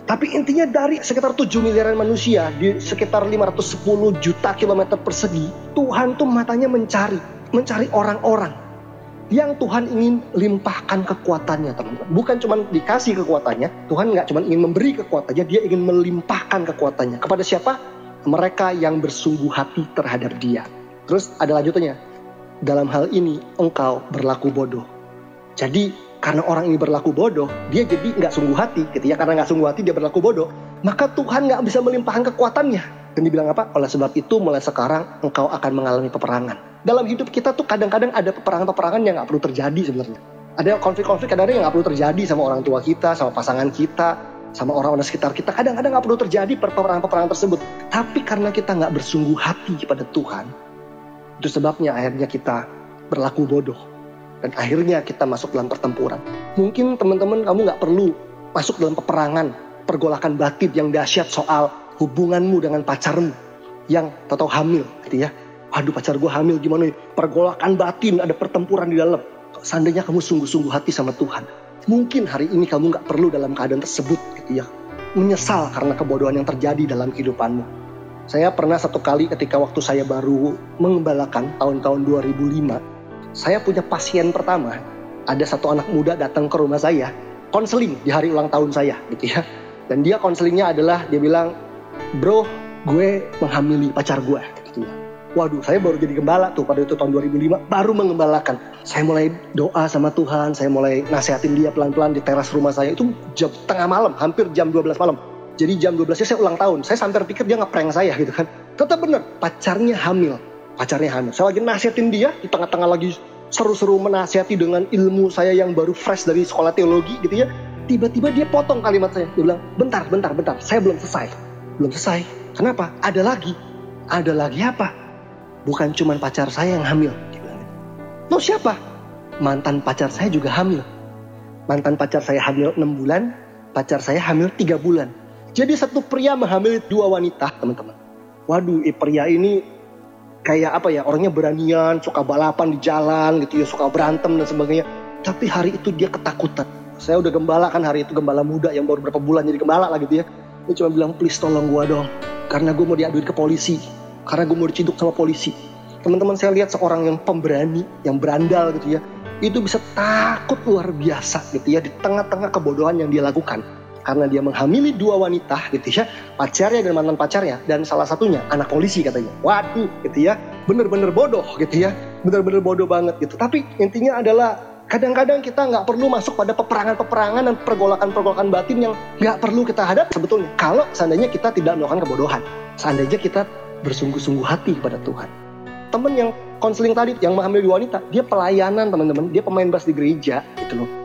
tapi intinya dari sekitar 7 miliaran manusia di sekitar 510 juta kilometer persegi Tuhan tuh matanya mencari mencari orang-orang yang Tuhan ingin limpahkan kekuatannya teman-teman. Bukan cuma dikasih kekuatannya, Tuhan nggak cuma ingin memberi kekuatannya, dia ingin melimpahkan kekuatannya. Kepada siapa? Mereka yang bersungguh hati terhadap dia. Terus ada lanjutannya. Dalam hal ini engkau berlaku bodoh. Jadi karena orang ini berlaku bodoh, dia jadi nggak sungguh hati ya. Karena nggak sungguh hati dia berlaku bodoh, maka Tuhan nggak bisa melimpahkan kekuatannya. Dan dibilang apa? Oleh sebab itu mulai sekarang engkau akan mengalami peperangan. Dalam hidup kita tuh kadang-kadang ada peperangan-peperangan yang nggak perlu terjadi sebenarnya. Ada konflik-konflik kadang-kadang yang nggak perlu terjadi sama orang tua kita, sama pasangan kita, sama orang-orang sekitar kita. Kadang-kadang nggak perlu terjadi peperangan-peperangan tersebut. Tapi karena kita nggak bersungguh hati kepada Tuhan, itu sebabnya akhirnya kita berlaku bodoh dan akhirnya kita masuk dalam pertempuran. Mungkin teman-teman kamu nggak perlu masuk dalam peperangan, pergolakan batin yang dahsyat soal hubunganmu dengan pacarmu yang tahu hamil gitu ya. Aduh pacar gue hamil gimana nih? Pergolakan batin, ada pertempuran di dalam. Seandainya kamu sungguh-sungguh hati sama Tuhan. Mungkin hari ini kamu nggak perlu dalam keadaan tersebut gitu ya. Menyesal karena kebodohan yang terjadi dalam kehidupanmu. Saya pernah satu kali ketika waktu saya baru mengembalakan tahun-tahun 2005 saya punya pasien pertama, ada satu anak muda datang ke rumah saya, konseling di hari ulang tahun saya gitu ya. Dan dia konselingnya adalah dia bilang, bro, gue menghamili pacar gue gitu ya. Waduh, saya baru jadi gembala tuh pada itu tahun 2005, baru mengembalakan. Saya mulai doa sama Tuhan, saya mulai nasehatin dia pelan-pelan di teras rumah saya. Itu jam tengah malam, hampir jam 12 malam. Jadi jam 12 saya ulang tahun. Saya sampai pikir dia ngeprank saya gitu kan. Tetap bener, pacarnya hamil pacarnya hamil. Saya lagi nasihatin dia di tengah-tengah lagi seru-seru menasihati dengan ilmu saya yang baru fresh dari sekolah teologi gitu ya. Tiba-tiba dia potong kalimat saya. Dia bilang, bentar, bentar, bentar. Saya belum selesai. Belum selesai. Kenapa? Ada lagi. Ada lagi apa? Bukan cuma pacar saya yang hamil. Lo siapa? Mantan pacar saya juga hamil. Mantan pacar saya hamil 6 bulan. Pacar saya hamil 3 bulan. Jadi satu pria menghamili dua wanita, teman-teman. Waduh, eh, pria ini kayak apa ya orangnya beranian suka balapan di jalan gitu ya suka berantem dan sebagainya. Tapi hari itu dia ketakutan. Saya udah gembala kan hari itu gembala muda yang baru berapa bulan jadi gembala lah gitu ya. Dia cuma bilang please tolong gua dong karena gue mau diaduin ke polisi karena gue mau diciduk sama polisi. Teman-teman saya lihat seorang yang pemberani yang berandal gitu ya itu bisa takut luar biasa gitu ya di tengah-tengah kebodohan yang dia lakukan karena dia menghamili dua wanita gitu ya pacarnya dan mantan pacarnya dan salah satunya anak polisi katanya. Waduh gitu ya bener-bener bodoh gitu ya bener-bener bodoh banget gitu. Tapi intinya adalah kadang-kadang kita nggak perlu masuk pada peperangan-peperangan dan pergolakan-pergolakan batin yang nggak perlu kita hadap sebetulnya. Kalau seandainya kita tidak melakukan kebodohan seandainya kita bersungguh-sungguh hati kepada Tuhan. Temen yang konseling tadi yang mengambil wanita dia pelayanan teman-teman. Dia pemain bass di gereja gitu loh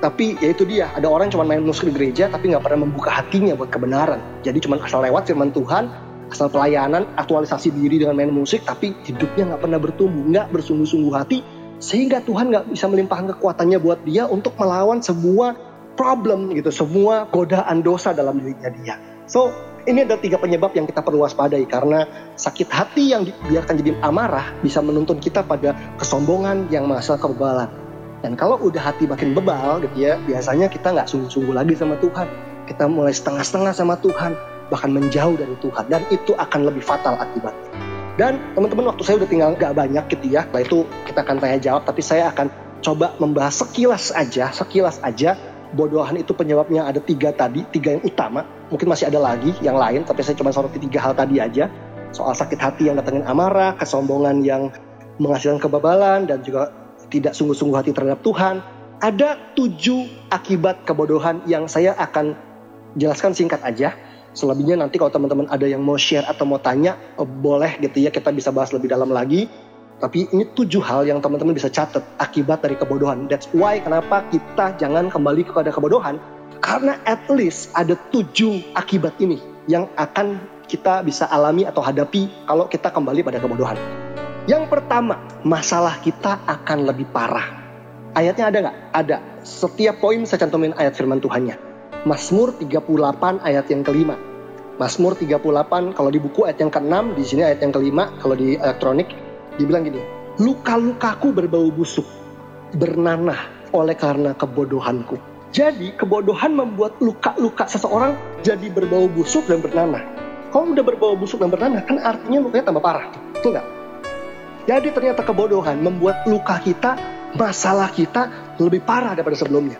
tapi ya itu dia ada orang cuma main musik di gereja tapi nggak pernah membuka hatinya buat kebenaran. Jadi cuma asal lewat firman Tuhan asal pelayanan aktualisasi diri dengan main musik tapi hidupnya nggak pernah bertumbuh nggak bersungguh-sungguh hati sehingga Tuhan nggak bisa melimpahkan kekuatannya buat dia untuk melawan sebuah problem gitu semua godaan dosa dalam dirinya dia. So ini ada tiga penyebab yang kita perlu waspadai karena sakit hati yang dibiarkan jadi amarah bisa menuntun kita pada kesombongan yang masa kebebalan dan kalau udah hati makin bebal gitu ya, biasanya kita nggak sungguh-sungguh lagi sama Tuhan. Kita mulai setengah-setengah sama Tuhan, bahkan menjauh dari Tuhan. Dan itu akan lebih fatal akibatnya. Dan teman-teman waktu saya udah tinggal nggak banyak gitu ya. Setelah itu kita akan tanya jawab, tapi saya akan coba membahas sekilas aja, sekilas aja bodohan itu penyebabnya ada tiga tadi, tiga yang utama. Mungkin masih ada lagi yang lain, tapi saya cuma soroti tiga hal tadi aja. Soal sakit hati yang datangin amarah, kesombongan yang menghasilkan kebabalan, dan juga tidak sungguh-sungguh hati terhadap Tuhan. Ada tujuh akibat kebodohan yang saya akan jelaskan singkat aja. Selebihnya nanti kalau teman-teman ada yang mau share atau mau tanya, oh, boleh gitu ya kita bisa bahas lebih dalam lagi. Tapi ini tujuh hal yang teman-teman bisa catat akibat dari kebodohan. That's why kenapa kita jangan kembali kepada kebodohan. Karena at least ada tujuh akibat ini yang akan kita bisa alami atau hadapi kalau kita kembali pada kebodohan. Yang pertama, masalah kita akan lebih parah. Ayatnya ada nggak? Ada. Setiap poin saya cantumin ayat firman Tuhannya. Mazmur 38 ayat yang kelima. Mazmur 38 kalau di buku ayat yang keenam, di sini ayat yang kelima, kalau di elektronik dibilang gini, luka-lukaku berbau busuk, bernanah oleh karena kebodohanku. Jadi kebodohan membuat luka-luka seseorang jadi berbau busuk dan bernanah. Kalau udah berbau busuk dan bernanah kan artinya lukanya tambah parah. Betul nggak? Jadi ternyata kebodohan membuat luka kita masalah kita lebih parah daripada sebelumnya.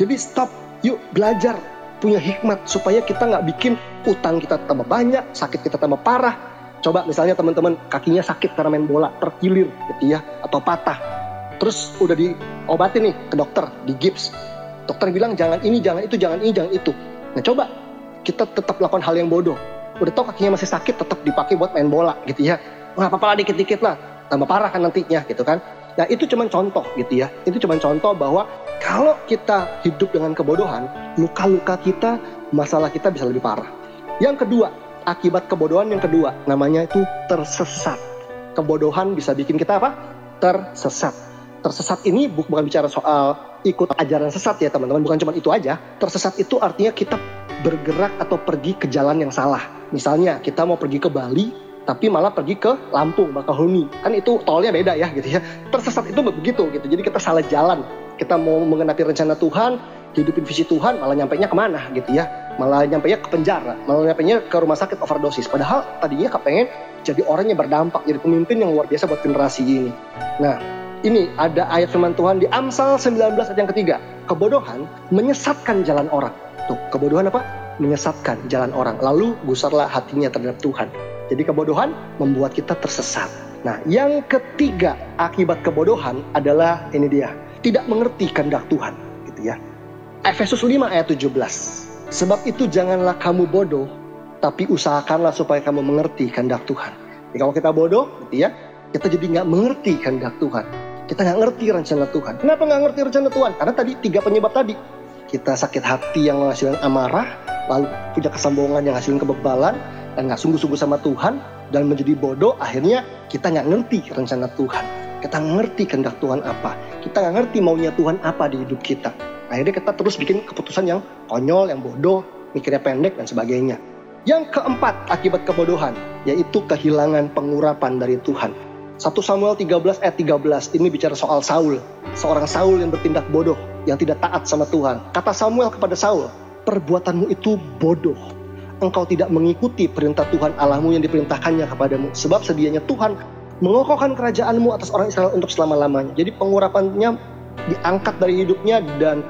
Jadi stop, yuk belajar punya hikmat supaya kita nggak bikin utang kita tambah banyak, sakit kita tambah parah. Coba misalnya teman-teman kakinya sakit karena main bola, terkilir gitu ya, atau patah. Terus udah diobatin nih ke dokter, di gips. Dokter bilang jangan ini, jangan itu, jangan ini, jangan itu. Nah coba kita tetap lakukan hal yang bodoh. Udah tau kakinya masih sakit, tetap dipakai buat main bola gitu ya. Nggak apa-apa lah dikit-dikit lah, tambah parah kan nantinya gitu kan. Nah itu cuma contoh gitu ya. Itu cuma contoh bahwa kalau kita hidup dengan kebodohan, luka-luka kita, masalah kita bisa lebih parah. Yang kedua, akibat kebodohan yang kedua, namanya itu tersesat. Kebodohan bisa bikin kita apa? Tersesat. Tersesat ini bukan bicara soal ikut ajaran sesat ya teman-teman, bukan cuma itu aja. Tersesat itu artinya kita bergerak atau pergi ke jalan yang salah. Misalnya kita mau pergi ke Bali, tapi malah pergi ke Lampung, Bakahuni. Kan itu tolnya beda ya gitu ya. Tersesat itu begitu gitu. Jadi kita salah jalan kita mau mengenapi rencana Tuhan, hidupin visi Tuhan, malah nyampe nya ke mana gitu ya. Malah nyampe nya ke penjara, malah nyampe nya ke rumah sakit overdosis. Padahal tadinya kepengen jadi orang yang berdampak, jadi pemimpin yang luar biasa buat generasi ini. Nah, ini ada ayat firman Tuhan di Amsal 19 ayat yang ketiga. Kebodohan menyesatkan jalan orang. Tuh, kebodohan apa? Menyesatkan jalan orang. Lalu gusarlah hatinya terhadap Tuhan. Jadi kebodohan membuat kita tersesat. Nah, yang ketiga akibat kebodohan adalah ini dia, tidak mengerti kehendak Tuhan gitu ya. Efesus 5 ayat 17. Sebab itu janganlah kamu bodoh, tapi usahakanlah supaya kamu mengerti kehendak Tuhan. Jadi kalau kita bodoh gitu ya, kita jadi nggak mengerti kehendak Tuhan. Kita nggak ngerti rencana Tuhan. Kenapa nggak ngerti rencana Tuhan? Karena tadi tiga penyebab tadi. Kita sakit hati yang menghasilkan amarah, lalu punya kesombongan yang menghasilkan kebebalan, nggak sungguh-sungguh sama Tuhan, dan menjadi bodoh, akhirnya kita nggak ngerti rencana Tuhan. Kita ngerti kehendak Tuhan apa. Kita nggak ngerti maunya Tuhan apa di hidup kita. Akhirnya kita terus bikin keputusan yang konyol, yang bodoh, mikirnya pendek dan sebagainya. Yang keempat akibat kebodohan, yaitu kehilangan pengurapan dari Tuhan. 1 Samuel 13 ayat 13 ini bicara soal Saul. Seorang Saul yang bertindak bodoh, yang tidak taat sama Tuhan. Kata Samuel kepada Saul, perbuatanmu itu bodoh. Engkau tidak mengikuti perintah Tuhan Allahmu yang diperintahkannya kepadamu. Sebab sedianya Tuhan mengokohkan kerajaanmu atas orang Israel untuk selama-lamanya. Jadi pengurapannya diangkat dari hidupnya dan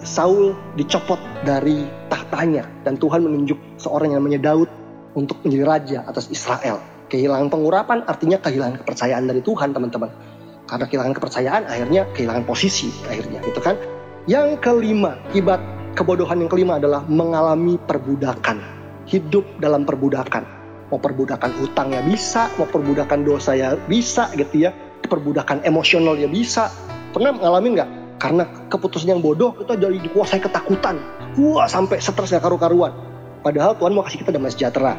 Saul dicopot dari tahtanya dan Tuhan menunjuk seorang yang namanya Daud untuk menjadi raja atas Israel. Kehilangan pengurapan artinya kehilangan kepercayaan dari Tuhan, teman-teman. Karena kehilangan kepercayaan akhirnya kehilangan posisi akhirnya, gitu kan? Yang kelima, akibat kebodohan yang kelima adalah mengalami perbudakan. Hidup dalam perbudakan mau perbudakan hutang ya bisa, mau perbudakan dosa ya bisa gitu ya, perbudakan emosional ya bisa. Pernah ngalamin nggak? Karena keputusan yang bodoh kita jadi dikuasai ketakutan, wah sampai stres gak karu-karuan. Padahal Tuhan mau kasih kita damai sejahtera.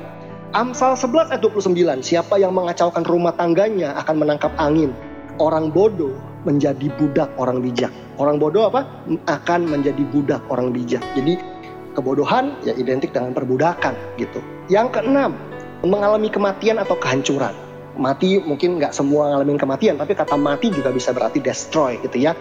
Amsal 11 ayat 29, siapa yang mengacaukan rumah tangganya akan menangkap angin. Orang bodoh menjadi budak orang bijak. Orang bodoh apa? Akan menjadi budak orang bijak. Jadi kebodohan ya identik dengan perbudakan gitu. Yang keenam, mengalami kematian atau kehancuran. Mati mungkin nggak semua ngalamin kematian, tapi kata mati juga bisa berarti destroy gitu ya.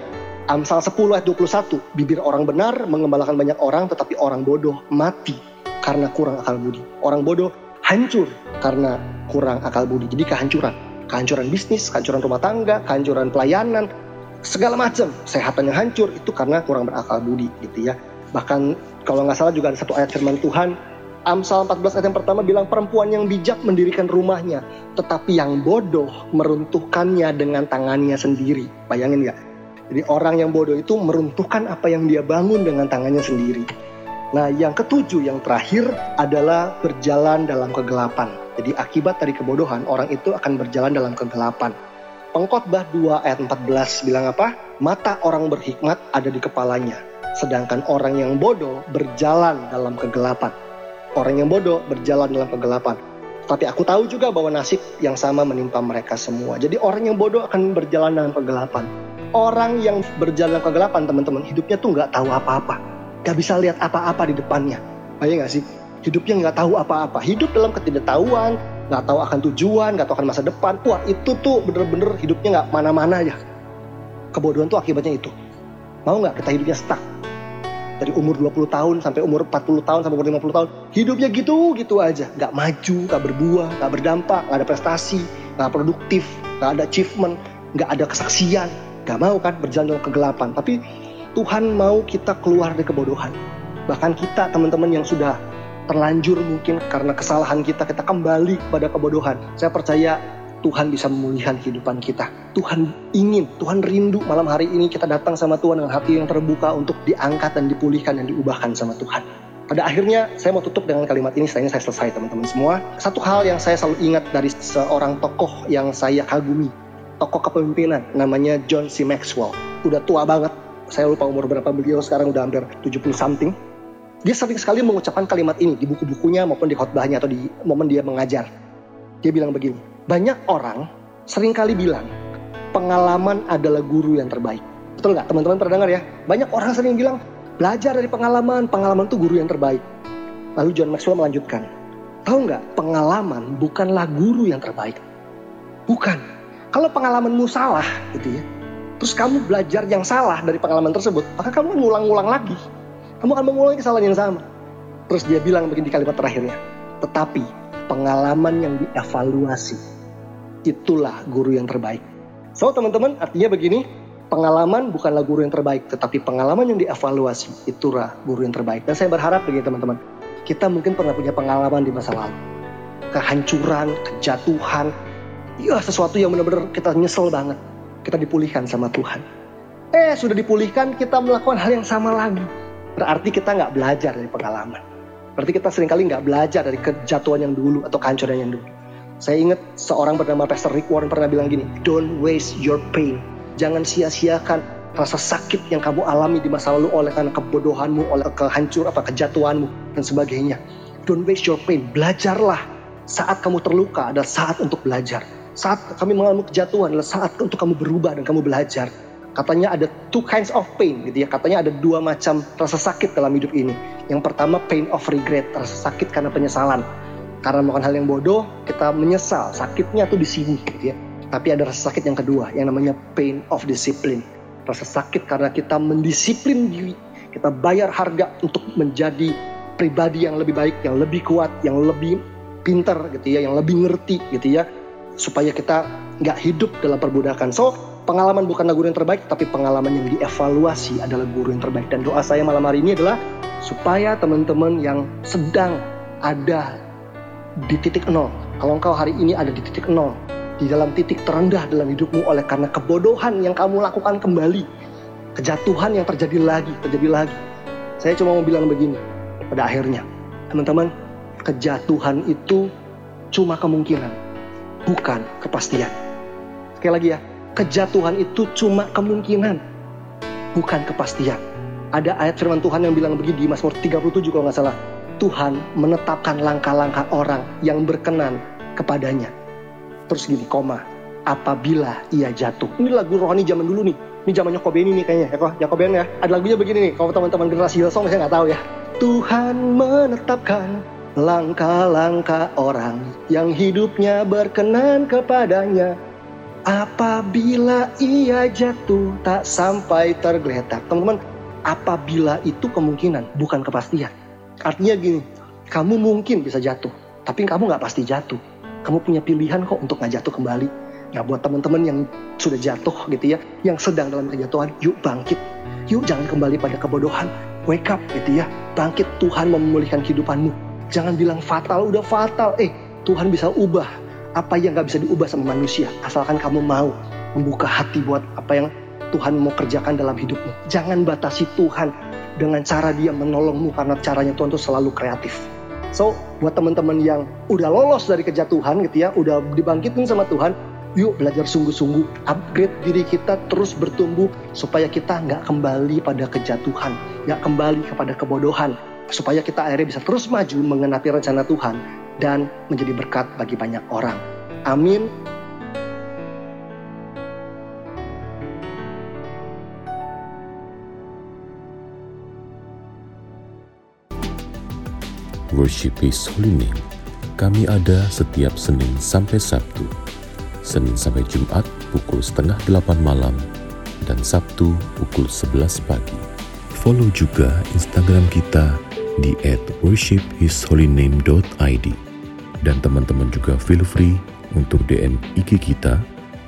Amsal 10 ayat 21, bibir orang benar mengembalakan banyak orang, tetapi orang bodoh mati karena kurang akal budi. Orang bodoh hancur karena kurang akal budi. Jadi kehancuran. Kehancuran bisnis, kehancuran rumah tangga, kehancuran pelayanan, segala macam. Sehatan yang hancur itu karena kurang berakal budi gitu ya. Bahkan kalau nggak salah juga ada satu ayat firman Tuhan, Amsal 14 ayat yang pertama bilang perempuan yang bijak mendirikan rumahnya, tetapi yang bodoh meruntuhkannya dengan tangannya sendiri. Bayangin ya. Jadi orang yang bodoh itu meruntuhkan apa yang dia bangun dengan tangannya sendiri. Nah, yang ketujuh, yang terakhir adalah berjalan dalam kegelapan. Jadi akibat dari kebodohan, orang itu akan berjalan dalam kegelapan. Pengkhotbah 2 ayat 14 bilang apa? Mata orang berhikmat ada di kepalanya, sedangkan orang yang bodoh berjalan dalam kegelapan. Orang yang bodoh berjalan dalam kegelapan. Tapi aku tahu juga bahwa nasib yang sama menimpa mereka semua. Jadi orang yang bodoh akan berjalan dalam kegelapan. Orang yang berjalan dalam kegelapan, teman-teman, hidupnya tuh nggak tahu apa-apa. Gak bisa lihat apa-apa di depannya. Bayang gak sih? Hidupnya nggak tahu apa-apa. Hidup dalam ketidaktahuan, nggak tahu akan tujuan, nggak tahu akan masa depan. Wah itu tuh bener-bener hidupnya nggak mana-mana ya. Kebodohan tuh akibatnya itu. Mau nggak kita hidupnya stuck? dari umur 20 tahun sampai umur 40 tahun sampai umur 50 tahun hidupnya gitu gitu aja nggak maju nggak berbuah nggak berdampak nggak ada prestasi nggak produktif nggak ada achievement nggak ada kesaksian Gak mau kan berjalan dalam kegelapan. Tapi Tuhan mau kita keluar dari kebodohan. Bahkan kita teman-teman yang sudah terlanjur mungkin karena kesalahan kita, kita kembali pada kebodohan. Saya percaya Tuhan bisa memulihkan kehidupan kita. Tuhan ingin, Tuhan rindu malam hari ini kita datang sama Tuhan dengan hati yang terbuka untuk diangkat dan dipulihkan dan diubahkan sama Tuhan. Pada akhirnya saya mau tutup dengan kalimat ini setelah ini saya selesai teman-teman semua. Satu hal yang saya selalu ingat dari seorang tokoh yang saya kagumi. Tokoh kepemimpinan namanya John C. Maxwell. Udah tua banget. Saya lupa umur berapa beliau sekarang udah hampir 70 something. Dia sering sekali mengucapkan kalimat ini di buku-bukunya maupun di khotbahnya atau di momen dia mengajar. Dia bilang begini, banyak orang sering kali bilang pengalaman adalah guru yang terbaik. Betul nggak teman-teman pernah dengar ya? Banyak orang sering bilang belajar dari pengalaman, pengalaman itu guru yang terbaik. Lalu John Maxwell melanjutkan, tahu nggak pengalaman bukanlah guru yang terbaik. Bukan. Kalau pengalamanmu salah gitu ya, terus kamu belajar yang salah dari pengalaman tersebut, maka kamu ngulang-ngulang lagi. Kamu akan mengulangi kesalahan yang sama. Terus dia bilang begini di kalimat terakhirnya, tetapi pengalaman yang dievaluasi. Itulah guru yang terbaik. So teman-teman artinya begini, pengalaman bukanlah guru yang terbaik, tetapi pengalaman yang dievaluasi itulah guru yang terbaik. Dan saya berharap begini teman-teman, kita mungkin pernah punya pengalaman di masa lalu. Kehancuran, kejatuhan, ya sesuatu yang benar-benar kita nyesel banget. Kita dipulihkan sama Tuhan. Eh sudah dipulihkan kita melakukan hal yang sama lagi. Berarti kita nggak belajar dari pengalaman. Berarti kita sering kali nggak belajar dari kejatuhan yang dulu atau kehancuran yang dulu. Saya ingat seorang bernama Pastor Rick Warren pernah bilang gini, don't waste your pain. Jangan sia-siakan rasa sakit yang kamu alami di masa lalu oleh karena kebodohanmu, oleh kehancur apa kejatuhanmu dan sebagainya. Don't waste your pain. Belajarlah. Saat kamu terluka adalah saat untuk belajar. Saat kami mengalami kejatuhan adalah saat untuk kamu berubah dan kamu belajar. Katanya ada two kinds of pain gitu ya. Katanya ada dua macam rasa sakit dalam hidup ini. Yang pertama pain of regret, rasa sakit karena penyesalan. Karena melakukan hal yang bodoh, kita menyesal. Sakitnya tuh di sini gitu ya. Tapi ada rasa sakit yang kedua yang namanya pain of discipline. Rasa sakit karena kita mendisiplin diri. Kita bayar harga untuk menjadi pribadi yang lebih baik, yang lebih kuat, yang lebih pinter gitu ya, yang lebih ngerti gitu ya. Supaya kita nggak hidup dalam perbudakan. So, pengalaman bukanlah guru yang terbaik, tapi pengalaman yang dievaluasi adalah guru yang terbaik. Dan doa saya malam hari ini adalah supaya teman-teman yang sedang ada di titik nol. Kalau engkau hari ini ada di titik nol, di dalam titik terendah dalam hidupmu oleh karena kebodohan yang kamu lakukan kembali, kejatuhan yang terjadi lagi, terjadi lagi. Saya cuma mau bilang begini, pada akhirnya, teman-teman, kejatuhan itu cuma kemungkinan, bukan kepastian. Sekali lagi ya, kejatuhan itu cuma kemungkinan, bukan kepastian. Ada ayat firman Tuhan yang bilang begini di Mazmur 37 kalau nggak salah. Tuhan menetapkan langkah-langkah orang yang berkenan kepadanya. Terus gini, koma, apabila ia jatuh. Ini lagu rohani zaman dulu nih. Ini zamannya Kobeni nih kayaknya, ya kok? Jakoben ya. Ada lagunya begini nih, kalau teman-teman generasi Hillsong saya nggak tahu ya. Tuhan menetapkan langkah-langkah orang yang hidupnya berkenan kepadanya Apabila ia jatuh tak sampai tergeletak. Teman-teman, apabila itu kemungkinan, bukan kepastian. Artinya gini, kamu mungkin bisa jatuh, tapi kamu nggak pasti jatuh. Kamu punya pilihan kok untuk nggak jatuh kembali. Nah buat teman-teman yang sudah jatuh gitu ya, yang sedang dalam kejatuhan, yuk bangkit. Yuk jangan kembali pada kebodohan. Wake up gitu ya, bangkit Tuhan memulihkan kehidupanmu. Jangan bilang fatal, udah fatal. Eh, Tuhan bisa ubah apa yang gak bisa diubah sama manusia? Asalkan kamu mau membuka hati buat apa yang Tuhan mau kerjakan dalam hidupmu. Jangan batasi Tuhan dengan cara dia menolongmu karena caranya Tuhan tuh selalu kreatif. So buat teman-teman yang udah lolos dari kejatuhan gitu ya udah dibangkitin sama Tuhan yuk belajar sungguh-sungguh. Upgrade diri kita terus bertumbuh supaya kita nggak kembali pada kejatuhan nggak kembali kepada kebodohan. Supaya kita akhirnya bisa terus maju mengenapi rencana Tuhan dan menjadi berkat bagi banyak orang. Amin. Worship His Holy Name. Kami ada setiap Senin sampai Sabtu. Senin sampai Jumat pukul setengah delapan malam dan Sabtu pukul sebelas pagi. Follow juga Instagram kita di @worshiphisholyname.id. Dan teman-teman juga feel free untuk DM IG kita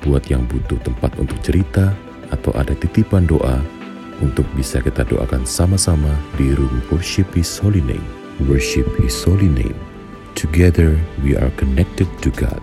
buat yang butuh tempat untuk cerita atau ada titipan doa untuk bisa kita doakan sama-sama di room worship His Holy Name. Worship His Holy Name. Together we are connected to God.